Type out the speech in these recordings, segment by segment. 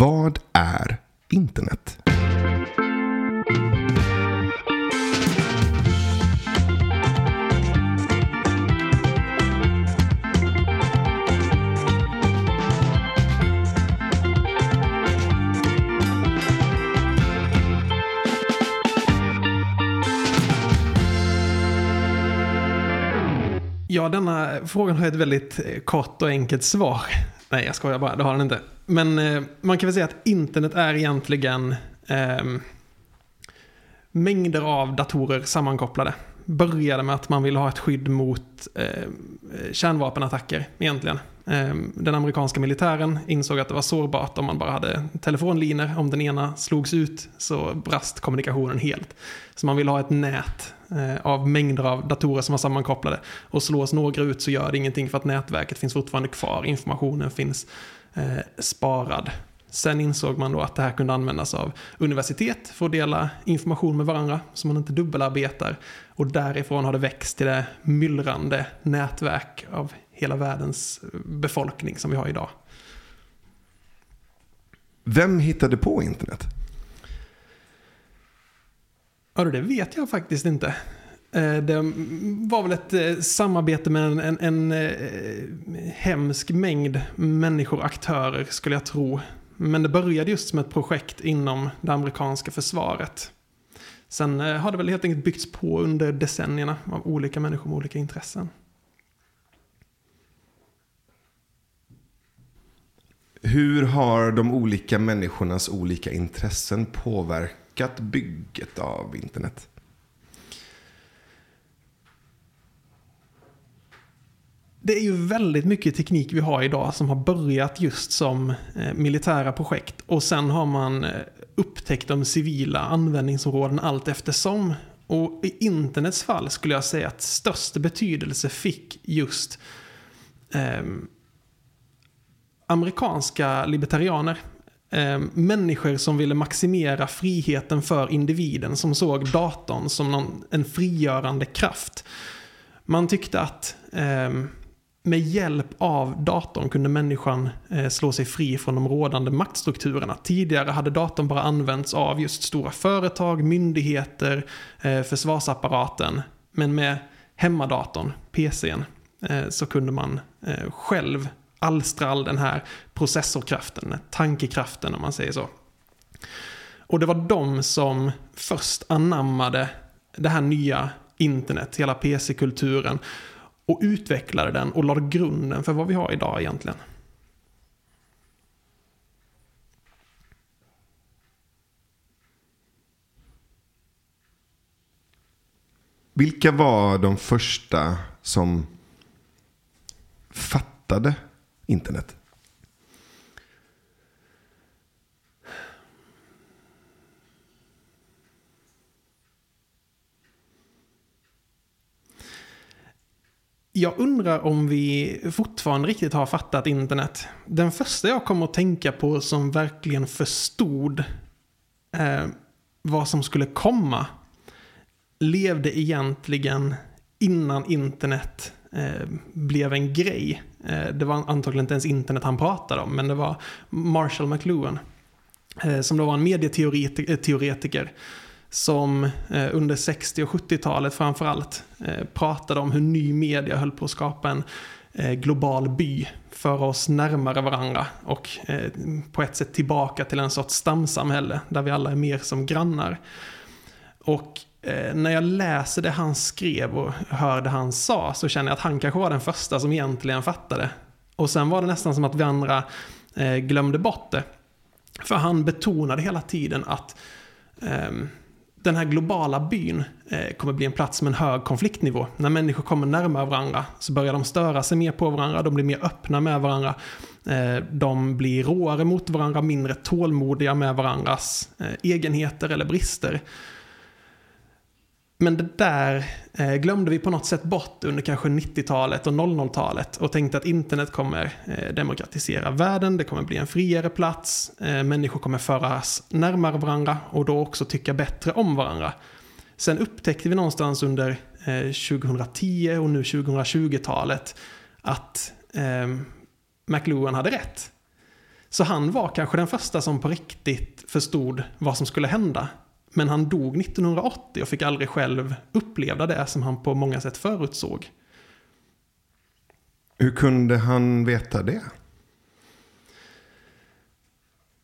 Vad är internet? Ja, denna frågan har ett väldigt kort och enkelt svar. Nej, jag skojar bara, det har den inte. Men eh, man kan väl säga att internet är egentligen eh, mängder av datorer sammankopplade. Började med att man ville ha ett skydd mot eh, eh kärnvapenattacker egentligen. Ehm, den amerikanska militären insåg att det var sårbart om man bara hade telefonlinor. Om den ena slogs ut så brast kommunikationen helt. Så man ville ha ett nät eh, av mängder av datorer som var sammankopplade. Och slås några ut så gör det ingenting för att nätverket finns fortfarande kvar. Informationen finns eh, sparad. Sen insåg man då att det här kunde användas av universitet för att dela information med varandra så man inte dubbelarbetar. Och därifrån har det växt till det myllrande nätverk av hela världens befolkning som vi har idag. Vem hittade på internet? Ja, det vet jag faktiskt inte. Eh, det var väl ett eh, samarbete med en, en, en eh, hemsk mängd människor och aktörer skulle jag tro. Men det började just som ett projekt inom det amerikanska försvaret. Sen har det väl helt enkelt byggts på under decennierna av olika människor med olika intressen. Hur har de olika människornas olika intressen påverkat bygget av internet? Det är ju väldigt mycket teknik vi har idag som har börjat just som eh, militära projekt. Och sen har man eh, upptäckt de civila användningsområden allt eftersom. Och i internets fall skulle jag säga att störst betydelse fick just eh, amerikanska libertarianer. Eh, människor som ville maximera friheten för individen, som såg datorn som någon, en frigörande kraft. Man tyckte att eh, med hjälp av datorn kunde människan eh, slå sig fri från de rådande maktstrukturerna. Tidigare hade datorn bara använts av just stora företag, myndigheter, eh, försvarsapparaten. Men med hemmadatorn, PCn, eh, så kunde man eh, själv alstra all den här processorkraften, tankekraften om man säger så. Och det var de som först anammade det här nya internet, hela PC-kulturen och utvecklade den och lade grunden för vad vi har idag egentligen. Vilka var de första som fattade internet? Jag undrar om vi fortfarande riktigt har fattat internet. Den första jag kom att tänka på som verkligen förstod eh, vad som skulle komma levde egentligen innan internet eh, blev en grej. Eh, det var antagligen inte ens internet han pratade om, men det var Marshall McLuhan. Eh, som då var en medieteoretiker som eh, under 60 och 70-talet framförallt eh, pratade om hur ny media höll på att skapa en eh, global by, föra oss närmare varandra och eh, på ett sätt tillbaka till en sorts stamsamhälle där vi alla är mer som grannar. Och Eh, när jag läser det han skrev och hör det han sa så känner jag att han kanske var den första som egentligen fattade. Och sen var det nästan som att vi andra eh, glömde bort det. För han betonade hela tiden att eh, den här globala byn eh, kommer bli en plats med en hög konfliktnivå. När människor kommer närmare varandra så börjar de störa sig mer på varandra, de blir mer öppna med varandra. Eh, de blir råare mot varandra, mindre tålmodiga med varandras egenheter eller brister. Men det där eh, glömde vi på något sätt bort under kanske 90-talet och 00-talet och tänkte att internet kommer eh, demokratisera världen, det kommer bli en friare plats, eh, människor kommer föras närmare varandra och då också tycka bättre om varandra. Sen upptäckte vi någonstans under eh, 2010 och nu 2020-talet att ehm, McLuhan hade rätt. Så han var kanske den första som på riktigt förstod vad som skulle hända. Men han dog 1980 och fick aldrig själv uppleva det som han på många sätt förutsåg. Hur kunde han veta det?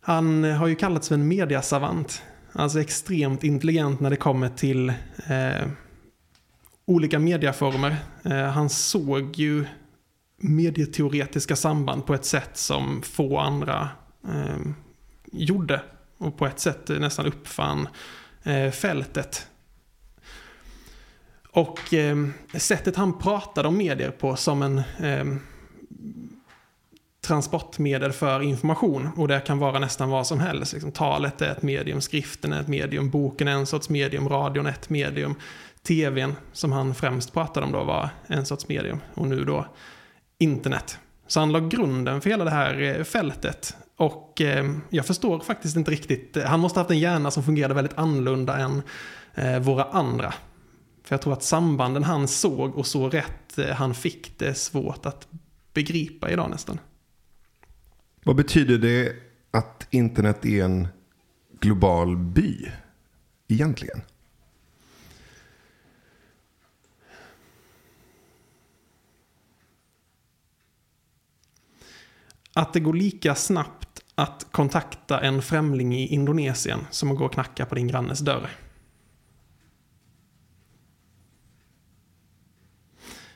Han har ju kallats för en mediasavant. Alltså extremt intelligent när det kommer till eh, olika mediaformer. Eh, han såg ju medieteoretiska samband på ett sätt som få andra eh, gjorde. Och på ett sätt nästan uppfann eh, fältet. Och eh, sättet han pratade om medier på som en eh, transportmedel för information. Och det kan vara nästan vad som helst. Liksom, talet är ett medium, skriften är ett medium, boken är en sorts medium, radion är ett medium. TVn, som han främst pratade om då, var en sorts medium. Och nu då internet. Så han la grunden för hela det här fältet. Och eh, jag förstår faktiskt inte riktigt. Han måste ha haft en hjärna som fungerade väldigt annorlunda än eh, våra andra. För jag tror att sambanden han såg och så rätt eh, han fick det är svårt att begripa idag nästan. Vad betyder det att internet är en global by egentligen? Att det går lika snabbt att kontakta en främling i Indonesien som går och knackar på din grannes dörr.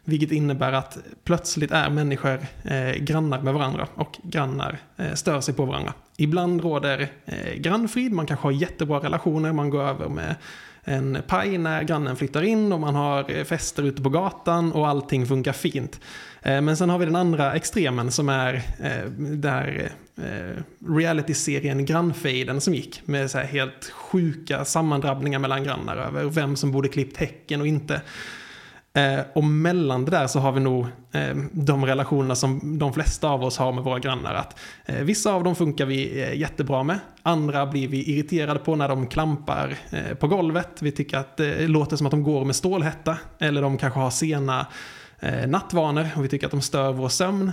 Vilket innebär att plötsligt är människor eh, grannar med varandra och grannar eh, stör sig på varandra. Ibland råder eh, grannfrid, man kanske har jättebra relationer, man går över med en paj när grannen flyttar in och man har eh, fester ute på gatan och allting funkar fint. Eh, men sen har vi den andra extremen som är eh, där eh, realityserien Grannfejden som gick med så här helt sjuka sammandrabbningar mellan grannar över vem som borde klippt häcken och inte. Eh, och mellan det där så har vi nog eh, de relationerna som de flesta av oss har med våra grannar. Att, eh, vissa av dem funkar vi eh, jättebra med. Andra blir vi irriterade på när de klampar eh, på golvet. Vi tycker att det låter som att de går med stålhätta. Eller de kanske har sena eh, nattvanor och vi tycker att de stör vår sömn.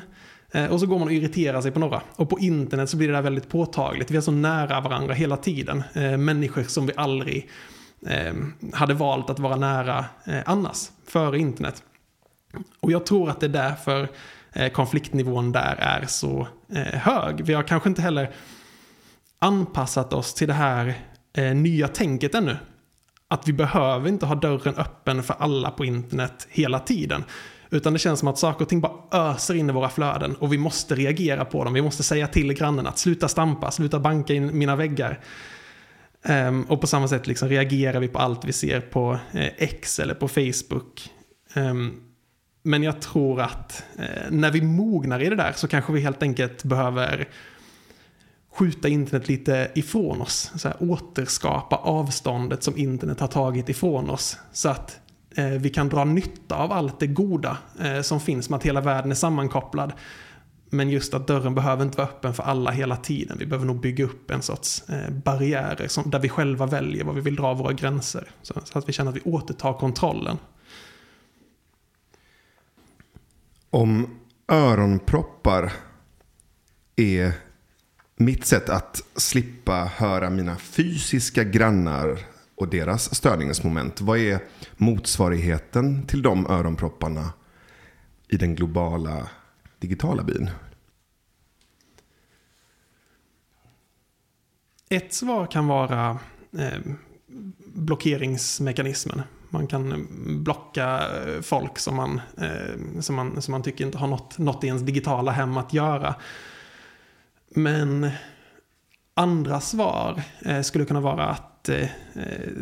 Eh, och så går man och irriterar sig på några. Och på internet så blir det där väldigt påtagligt. Vi är så nära varandra hela tiden. Eh, människor som vi aldrig eh, hade valt att vara nära annars, före internet. Och jag tror att det är därför konfliktnivån där är så hög. Vi har kanske inte heller anpassat oss till det här nya tänket ännu. Att vi behöver inte ha dörren öppen för alla på internet hela tiden. Utan det känns som att saker och ting bara öser in i våra flöden och vi måste reagera på dem. Vi måste säga till grannen att sluta stampa, sluta banka in mina väggar. Um, och på samma sätt liksom reagerar vi på allt vi ser på eh, X eller på Facebook. Um, men jag tror att eh, när vi mognar i det där så kanske vi helt enkelt behöver skjuta internet lite ifrån oss. Så här, återskapa avståndet som internet har tagit ifrån oss. Så att Eh, vi kan dra nytta av allt det goda eh, som finns med att hela världen är sammankopplad. Men just att dörren behöver inte vara öppen för alla hela tiden. Vi behöver nog bygga upp en sorts eh, barriärer som, där vi själva väljer var vi vill dra våra gränser. Så, så, att vi känner att vi återtar kontrollen. Om öronproppar är mitt sätt att slippa höra mina fysiska grannar och deras störningsmoment. Vad är motsvarigheten till de öronpropparna i den globala digitala byn? Ett svar kan vara eh, blockeringsmekanismen. Man kan eh, blocka eh, folk som man, eh, som man, som man tycker inte har något, något i ens digitala hem att göra. Men andra svar eh, skulle kunna vara att Eh,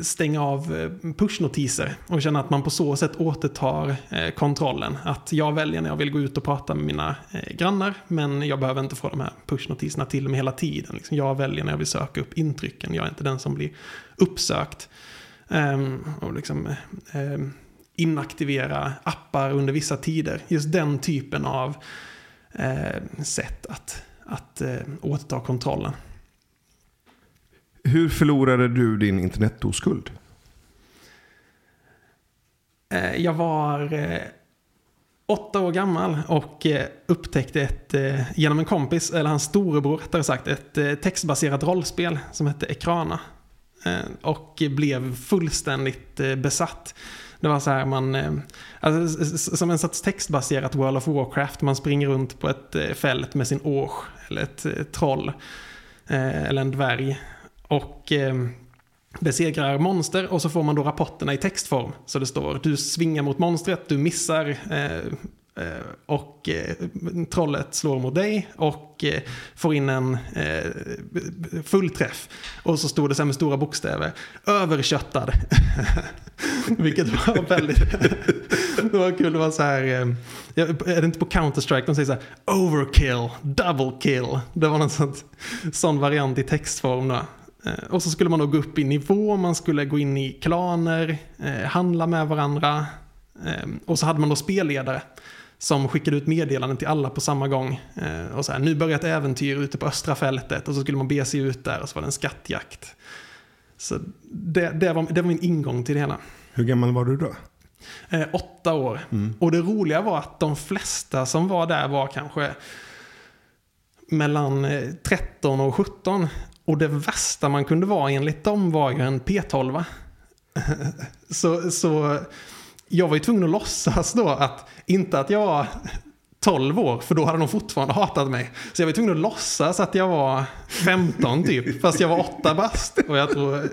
stänga av eh, pushnotiser och känna att man på så sätt återtar eh, kontrollen. Att jag väljer när jag vill gå ut och prata med mina grannar, men jag behöver inte få de här pushnotiserna till mig hela tiden. Liksom, jag väljer när jag vill söka upp intrycken, jag är inte den som blir uppsökt. Ehm, och liksom ehm, inaktivera appar under vissa tider. Just den typen av sätt att, att återta kontrollen. Hur förlorade du din internetoskuld? Eh, jag var eh, åtta år gammal och eh, upptäckte ett, genom en kompis, eller hans storebror rättare sagt, ett textbaserat rollspel som hette Ekrana. Och blev fullständigt besatt. Det var så här man, alltså, som en sorts textbaserat World of Warcraft. Man springer runt på ett fält med sin års eller ett troll. Eller en dvärg. Och ehm, besegrar monster och så får man då rapporterna i textform. Så det står du svingar mot monstret, du missar eh, eh och eh, trollet slår mot dig och eh, får in en eh, fullträff. Och så stod det så här med stora bokstäver, överköttad. Vilket var väldigt, det var kul, det var så här, eh, är det inte på Counter-Strike de säger så här, overkill, double kill. Det var någon sån, sån variant i textform då. Eh, och så skulle man då gå upp i nivå, man skulle gå in i klaner, eh, handla med varandra. Eh, och så hade man då spelledare som skickade ut meddelanden till alla på samma gång. Och så här, nu börjar ett äventyr ute på östra fältet och så skulle man be sig ut där och så var det en skattjakt. Så det, det, var, det var min ingång till det hela. Hur gammal var du då? Eh, åtta år. Mm. Och det roliga var att de flesta som var där var kanske mellan 13 och 17. Och det värsta man kunde vara enligt dem var ju en P12. så, så jag var ju tvungen att låtsas då att, inte att jag var 12 år, för då hade de fortfarande hatat mig. Så jag var tvungen att låtsas att jag var 15 typ, fast jag var 8 bast. Och jag tror,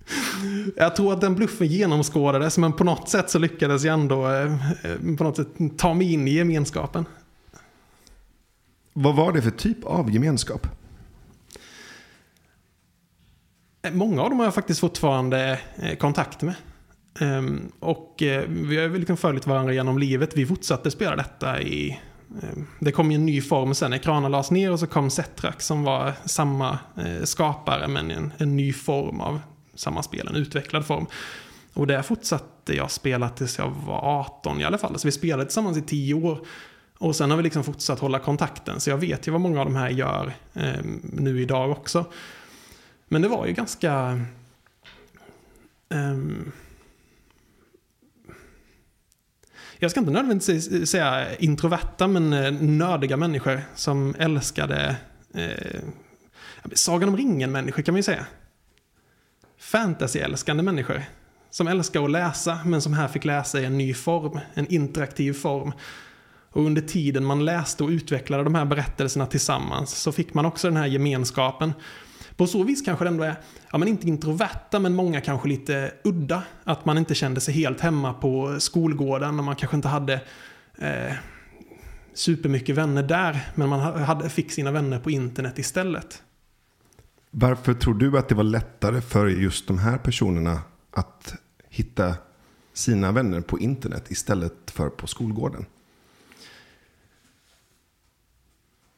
jag tror att den bluffen genomskådades, men på något sätt så lyckades jag ändå eh, på något sätt ta mig in i gemenskapen. Vad var det för typ av gemenskap? Eh, Eh, många av dem har jag faktiskt fortfarande eh, kontakt med. Ehm, och eh, vi har liksom följt varandra genom livet. Vi fortsatte spela detta i... Ehm, det kom i en ny form sen. Ekranen lades ner och så kom Setrak som var samma skapare men en, en ny form av samma spel, en utvecklad form. Och där fortsatte jag spela tills jag var 18 i alla fall. Så vi spelade tillsammans i 10 år. Och sen har vi liksom fortsatt hålla kontakten. Så jag vet ju vad många av de här gör eh, nu idag också. Men det var ju ganska... Um, jag ska inte nödvändigtvis säga introverta, men eh, nördiga människor som älskade eh, Sagan om ringen-människor kan man ju säga. Fantasy-älskande människor. Som älskar att läsa, men som här fick läsa i en ny form, en interaktiv form. Och under tiden man läste och utvecklade de här berättelserna tillsammans så fick man också den här gemenskapen. På så vis kanske det ändå är, ja men inte introverta, men många kanske lite udda. Att man inte kände sig helt hemma på skolgården och man kanske inte hade eh, supermycket vänner där. Men man hade, fick sina vänner på internet istället. Varför tror du att det var lättare för just de här personerna att hitta sina vänner på internet istället för på skolgården?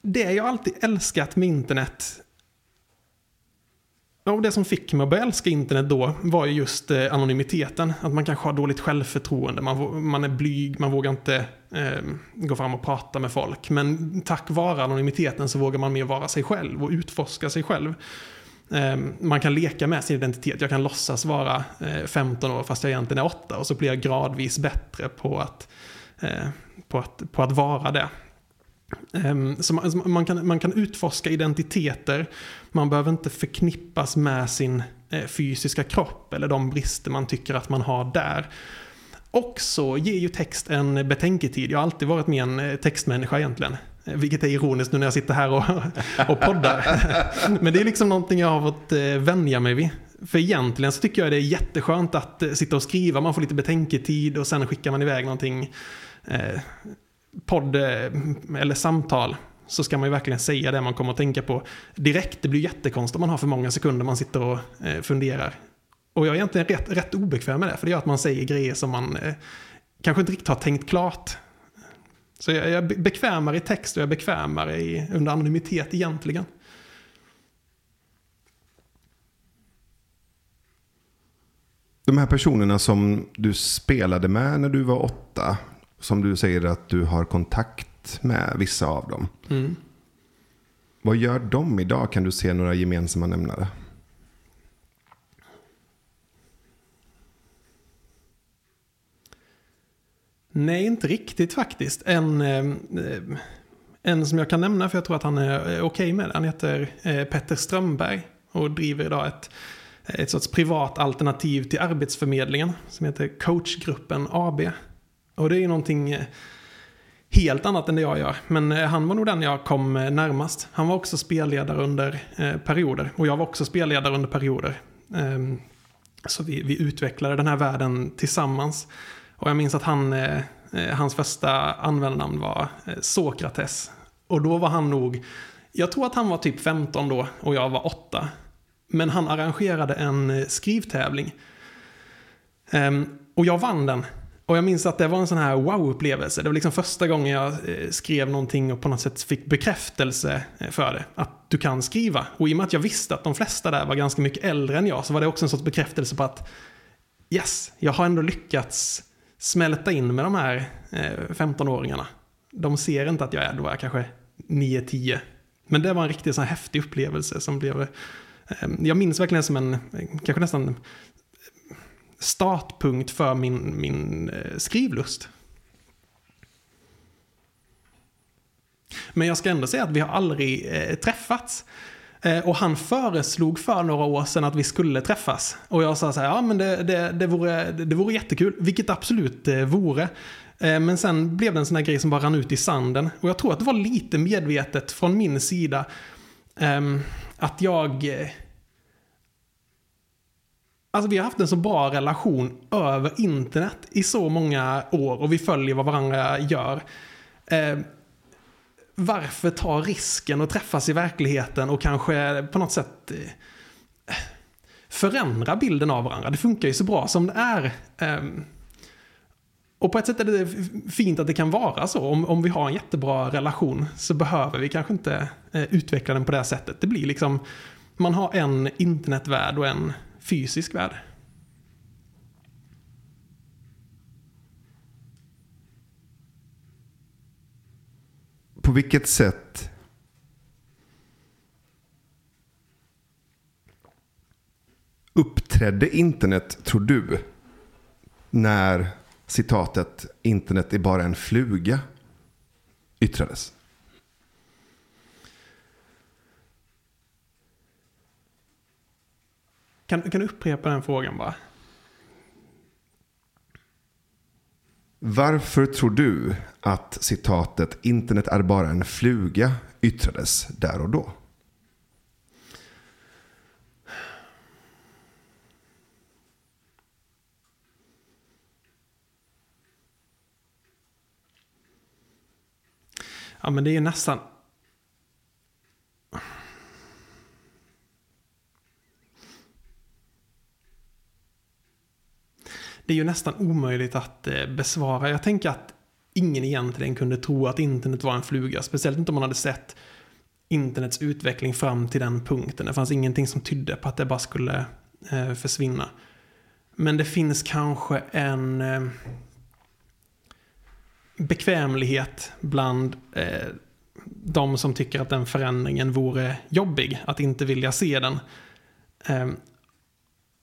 Det jag alltid älskat med internet Ja, och det som fick mig att börja älska internet då var ju just eh, anonymiteten. Att man kanske har dåligt självförtroende, man, man är blyg, man vågar inte eh, gå fram och prata med folk. Men tack vare anonymiteten så vågar man mer vara sig själv och utforska sig själv. Eh, man kan leka med sin identitet. Jag kan låtsas vara eh, 15 år fast jag egentligen är 8 och så blir jag gradvis bättre på att, eh, på att, på att vara det. Ehm, så man, kan, man kan utforska identiteter. Man behöver inte förknippas med sin eh, fysiska kropp eller de brister man tycker att man har där. Och så ger ju text en betänketid. Jag har alltid varit med en eh, textmänniska egentligen. Eh, vilket är ironiskt nu när jag sitter här och, och poddar. Men det är liksom någonting jag har fått vänja mig vid. För egentligen så tycker jag det är jätteskönt att sitta och skriva. Man får lite betänketid och sen skickar man iväg någonting podd eh, eller samtal så ska man ju verkligen säga det man kommer att tänka på direkt. Det blir jättekonstigt om man har för många sekunder man sitter och eh, funderar. Och jag är egentligen rätt, rätt obekväm med det, för det gör att man säger grejer som man eh, kanske inte riktigt har tänkt klart. Så jag, jag är bekvämare i text och jag är bekvämare i, under anonymitet egentligen. De här personerna som du spelade med när du var åtta, som du säger att du har kontakt med vissa av dem. Mm. Vad gör de idag? Kan du se några gemensamma nämnare? Nej, inte riktigt faktiskt. En, eh, en som jag kan nämna, för jag tror att han är okej okay med Han heter eh, Petter Strömberg och driver idag ett, ett sorts privat alternativ till Arbetsförmedlingen som heter Coachgruppen AB. Och det är ju någonting eh, helt annat än det jag gör. Men eh, han var nog den jag kom eh, närmast. Han var också spelledare under perioder. Och jag var också spelledare under perioder. Ehm, så vi, vi utvecklade den här världen tillsammans. Och jag minns att han, hans första användarnamn var Sokrates. Och då var han nog, jag tror att han var typ 15 då och jag var 8. Men han arrangerade en skrivtävling. Ehm, och jag vann den. Och jag minns att det var en sån här wow-upplevelse. Det var liksom första gången jag eh, skrev någonting och på något sätt fick bekräftelse eh, för det. Att du kan skriva. Och i och med att jag visste att de flesta där var ganska mycket äldre än jag så var det också en sorts bekräftelse på att yes, jag har ändå lyckats smälta in med de här eh, 15-åringarna. De ser inte att jag är, då jag kanske 9-10. Men det var en riktigt så här häftig upplevelse som blev... Jag minns verkligen som en, kanske nästan startpunkt för min, min eh, skrivlust. Men jag ska ändå säga att vi har aldrig eh, träffats. Eh, och han föreslog för några år sedan att vi skulle träffas. Och jag sa så här, ja men det, det, det, vore, det vore jättekul, vilket absolut det vore. Eh, men sen blev det en sån här grej som bara rann ut i sanden. Och jag tror att det var lite medvetet från min sida ehm, att jag eh, Alltså vi har haft en så bra relation över internet i så många år och vi följer vad varandra gör. Eh, varför ta risken att träffas i verkligheten och kanske på något sätt eh, förändra bilden av varandra? Det funkar ju så bra som det är. Eh, och på ett sätt är det fint att det kan vara så. Om, om vi har en jättebra relation så behöver vi kanske inte eh, utveckla den på det här sättet. Det blir liksom, man har en internetvärld och en fysisk värld. På vilket sätt uppträdde internet, tror du, när citatet internet är bara en fluga yttrades? Kan, kan du upprepa den frågan bara? Varför tror du att citatet internet är bara en fluga yttrades där och då? Ja, men det är nästan det är ju nästan omöjligt att eh, besvara. Jag tänker att ingen egentligen kunde tro att internet var en fluga. Speciellt inte om man hade sett internets utveckling fram till den punkten. Det fanns ingenting som tydde på att det bara skulle eh, försvinna. Men det finns kanske en eh, bekvämlighet bland eh, de som tycker att den förändringen vore jobbig. Att inte vilja se den. Eh,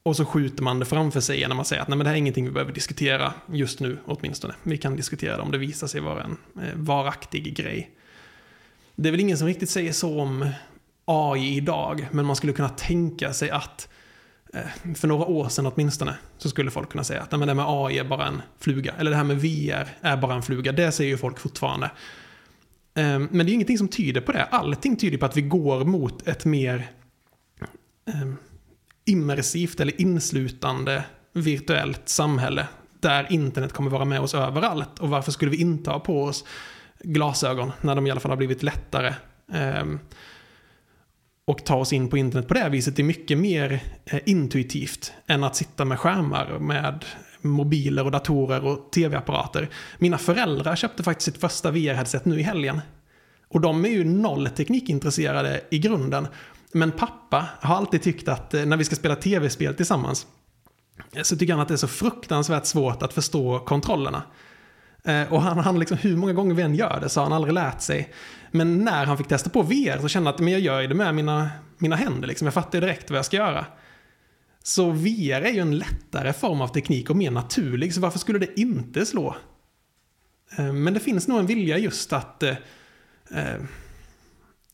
och så skjuter man det framför sig genom att säga att Nej, men det här är ingenting vi behöver diskutera just nu åtminstone. Vi kan diskutera det om det visar sig vara en eh, varaktig grej. Det är väl ingen som riktigt säger så om AI idag, men man skulle kunna tänka sig att eh, för några år sedan åtminstone så skulle folk kunna säga att Nej, men det med AI är bara en fluga. Eller det här med VR är bara en fluga. Det säger ju folk fortfarande. Ehm, men det är ingenting som tyder på det. Allting tyder på att vi går mot ett mer ehm, immersivt eller inslutande virtuellt samhälle där internet kommer vara med oss överallt. Och varför skulle vi inte ha på oss glasögon när de i alla fall har blivit lättare? Ehm, och ta oss in på internet på det viset är mycket mer eh, intuitivt än att sitta med skärmar med mobiler och datorer och tv-apparater. Mina föräldrar köpte faktiskt sitt första VR-headset nu i helgen. Och de är ju noll teknikintresserade i grunden. Men pappa har alltid tyckt att eh, när vi ska spela tv-spel tillsammans eh, så tycker han att det är så fruktansvärt svårt att förstå kontrollerna. Eh, och han, han liksom, hur många gånger vi än gör det så har han aldrig lärt sig. Men när han fick testa på VR så kände han att men jag gör det med mina, mina händer. Liksom. Jag fattar ju direkt vad jag ska göra. Så VR är ju en lättare form av teknik och mer naturlig. Så varför skulle det inte slå men det finns nog en vilja just att... Eh,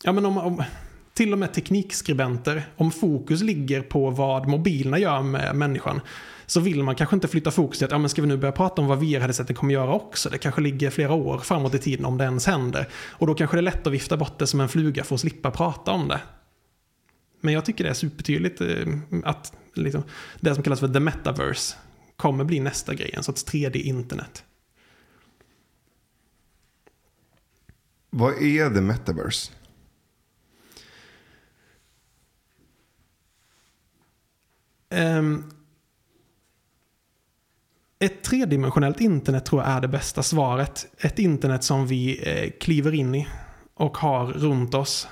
ja, men om, om, till och med teknikskribenter, om fokus ligger på vad mobilerna gör med människan, så vill man kanske inte flytta fokus till att ja, men ska vi nu börja prata om vad VR-headsetet kommer göra också? Det kanske ligger flera år framåt i tiden om det ens händer. Och då kanske det är lätt att vifta bort det som en fluga för att slippa prata om det. Men jag tycker det är supertydligt eh, att liksom, det som kallas för the metaverse kommer bli nästa grej, en sorts 3D-internet. Vad är the metaverse? Ehm, ett tredimensionellt internet tror jag är det bästa svaret. Ett internet som vi eh, kliver in i och har runt oss.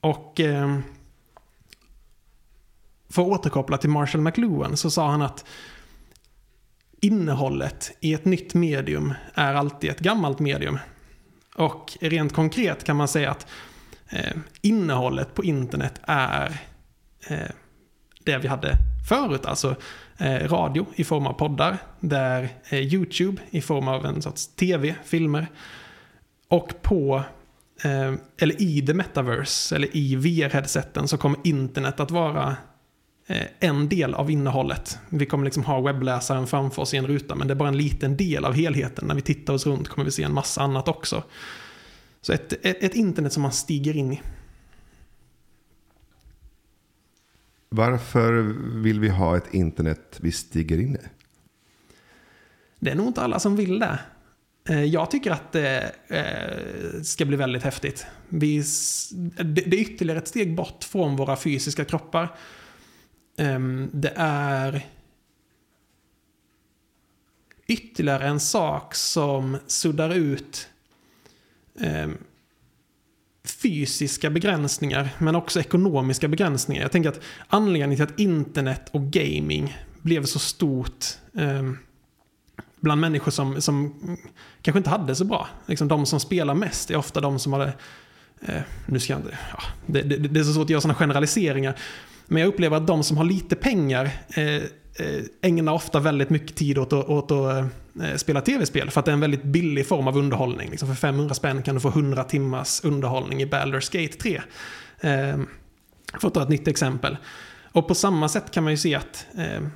Och eh, för att återkoppla till Marshall McLuhan så sa han att innehållet i ett nytt medium är alltid ett gammalt medium. Och rent konkret kan man säga att eh, innehållet på internet är eh, det vi hade förut. Alltså eh, radio i form av poddar. Där eh, YouTube i form av en sorts tv, filmer. Och på, eh, eller i the metaverse, eller i VR-headseten så kommer internet att vara eh, en del av innehållet. Vi kommer liksom ha webbläsaren framför oss i en ruta, men det är bara en liten del av helheten. När vi tittar oss runt kommer vi se en massa annat också. Så ett, ett, ett internet som man stiger in i. Varför vill vi ha ett internet vi stiger in i? Det är nog inte alla som vill det. Eh, jag tycker att det eh, ska bli väldigt häftigt. Vi, det är ytterligare ett steg bort från våra fysiska kroppar. Ehm, det är ytterligare en sak som suddar ut ehm, fysiska begränsningar, men också ekonomiska begränsningar. Jag tänker att anledningen till att internet och gaming blev så stort eh, bland människor som, som kanske inte hade det så bra. Liksom de som spelar mest är ofta de som hade... Eh, nu ska jag inte... Ja, det, det, det, är så svårt att göra sådana generaliseringar. Men jag upplever att de som har lite pengar eh, eh ägnar ofta väldigt mycket tid åt, åt att eh, spela tv-spel. För att det är en väldigt billig form av underhållning. Liksom för 500 spänn kan du få 100 timmars underhållning i Baldur's Gate 3. Eh, för att ta ett nytt exempel. Och på samma sätt kan man ju se att eh,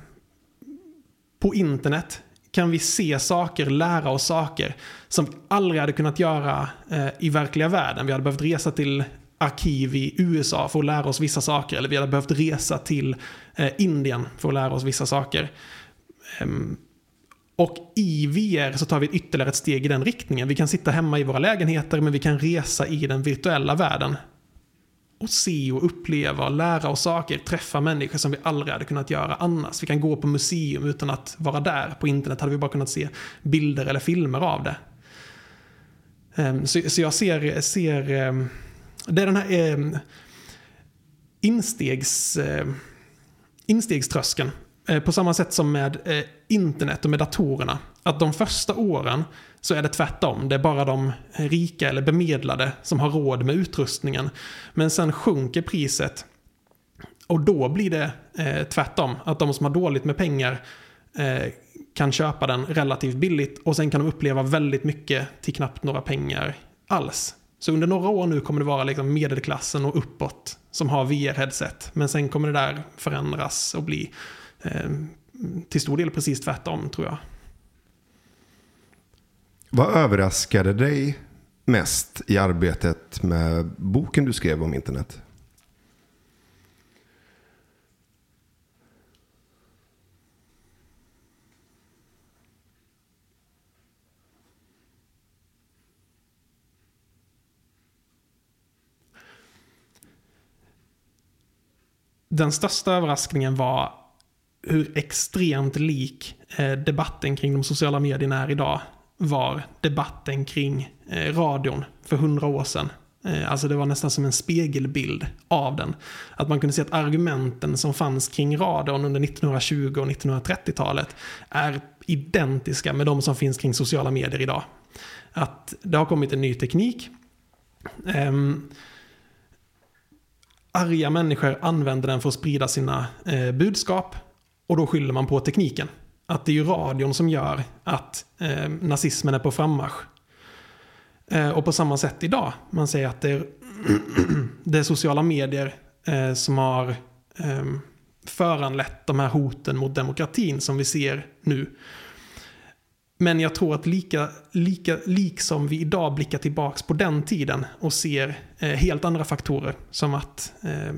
på internet kan vi se saker, lära oss saker som vi aldrig hade kunnat göra eh, i verkliga världen. Vi hade behövt resa till arkiv i USA för att lära oss vissa saker. Eller vi hade behövt resa till eh, Indien för att lära oss vissa saker. Um, och i VR så tar vi ytterligare ett steg i den riktningen. Vi kan sitta hemma i våra lägenheter men vi kan resa i den virtuella världen. Och se och uppleva och lära oss saker, träffa människor som vi aldrig hade kunnat göra annars. Vi kan gå på museum utan att vara där. På internet hade vi bara kunnat se bilder eller filmer av det. Um, så, så, jag ser, ser um, det är den här eh, instegs, eh, instegströskeln. Eh, på samma sätt som med eh, internet och med datorerna. Att de första åren så är det tvärtom. Det är bara de rika eller bemedlade som har råd med utrustningen. Men sen sjunker priset. Och då blir det eh, tvärtom. Att de som har dåligt med pengar eh, kan köpa den relativt billigt. Och sen kan de uppleva väldigt mycket till knappt några pengar alls. Så under några år nu kommer det vara liksom medelklassen och uppåt som har VR-headset. Men sen kommer det där förändras och bli eh, till stor del precis tvärtom tror jag. Vad överraskade dig mest i arbetet med boken du skrev om internet? Den största överraskningen var hur extremt lik eh, debatten kring de sociala medierna är idag var debatten kring eh, radion för hundra år sedan. Eh, alltså det var nästan som en spegelbild av den. Att man kunde se att argumenten som fanns kring radion under 1920 och 1930-talet är identiska med de som finns kring sociala medier idag. Att det har kommit en ny teknik. Um, arga människor använder den för att sprida sina eh, budskap. Och då skyller man på tekniken. att det är ju radion som gör att eh, nazismen är på frammarsch. Eh, och på samma sätt idag. Man säger att det är, det är sociala medier eh, som har eh, föranlett de här hoten mot demokratin som vi ser nu. Men jag tror att lika, lika, liksom vi idag blickar tillbaks på den tiden och ser eh, helt andra faktorer. Som att eh,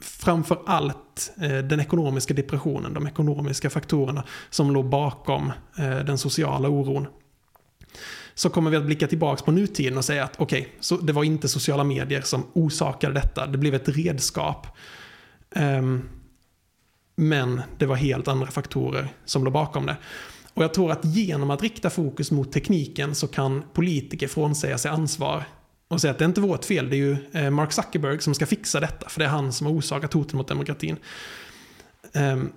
framför allt eh, den ekonomiska depressionen, de ekonomiska faktorerna som låg bakom eh, den sociala oron. Så kommer vi att blicka tillbaks på nutiden och säga att okej, okay, det var inte sociala medier som orsakade detta, det blev ett redskap. Ehm, men det var helt andra faktorer som låg bakom det. Och jag tror att genom att rikta fokus mot tekniken så kan politiker frånsäga sig ansvar och säga att det är inte vårt fel, det är ju eh, Mark Zuckerberg som ska fixa detta, för det är han som har orsakat hoten mot demokratin. Ehm,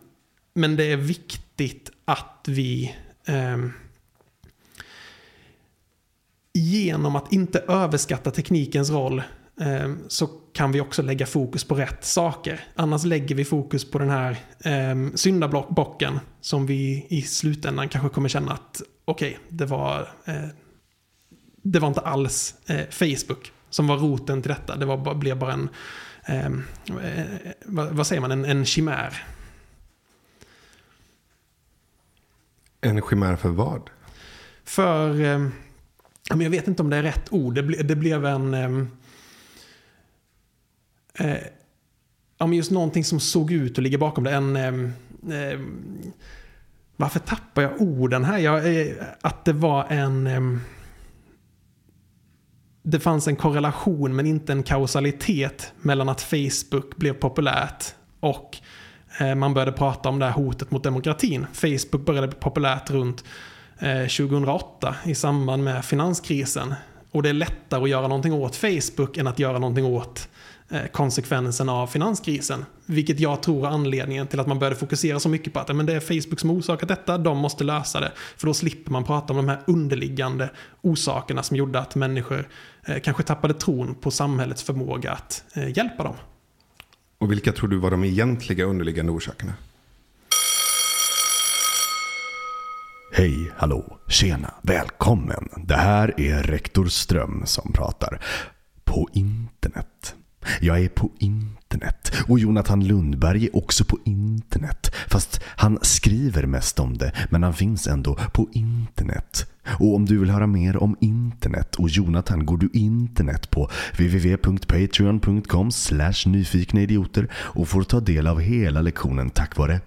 men det är viktigt att vi ehm, genom att inte överskatta teknikens roll ehm, så kan vi också lägga fokus på rätt saker. Annars lägger vi fokus på den här eh, syndabocken som vi i slutändan kanske kommer känna att okej, okay, det var eh, det var inte alls eh, Facebook som var roten till detta. Det var, blev bara en, ehm, eh, vad, vad, säger man, en, en chimär. En chimär för vad? För, eh, jag vet inte om det är rätt ord. Det, ble, det blev en... Eh, ja, men just någonting som såg ut och ligger bakom det. En... Eh, eh, varför tappar jag orden här? Jag, eh, att det var en... Eh, det fanns en korrelation men inte en kausalitet mellan att Facebook blev populärt och eh, man började prata om det här hotet mot demokratin. Facebook började bli populärt runt eh, 2008 i samband med finanskrisen. Och det är lättare att göra någonting åt Facebook än att göra någonting åt Eh, konsekvenserna av finanskrisen. Vilket jag tror är anledningen till att man började fokusera så mycket på att men det är Facebook som orsakat detta, de måste lösa det. För då slipper man prata om de här underliggande orsakerna som gjorde att människor eh, kanske tappade tron på samhällets förmåga att eh, hjälpa dem. Och vilka tror du var de egentliga underliggande orsakerna? Hej, hallå, tjena, välkommen. Det här är rektor Ström som pratar. På internet. Jag är på internet och Jonathan Lundberg är också på internet. Fast han skriver mest om det, men han finns ändå på internet. Och om du vill höra mer om internet och Jonathan går du internet på www.patreon.com nyfikna idioter och får ta del av hela lektionen tack vare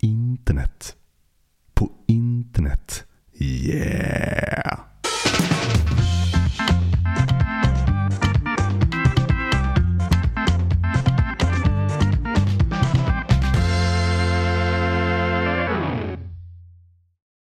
internet. På internet. Yeah!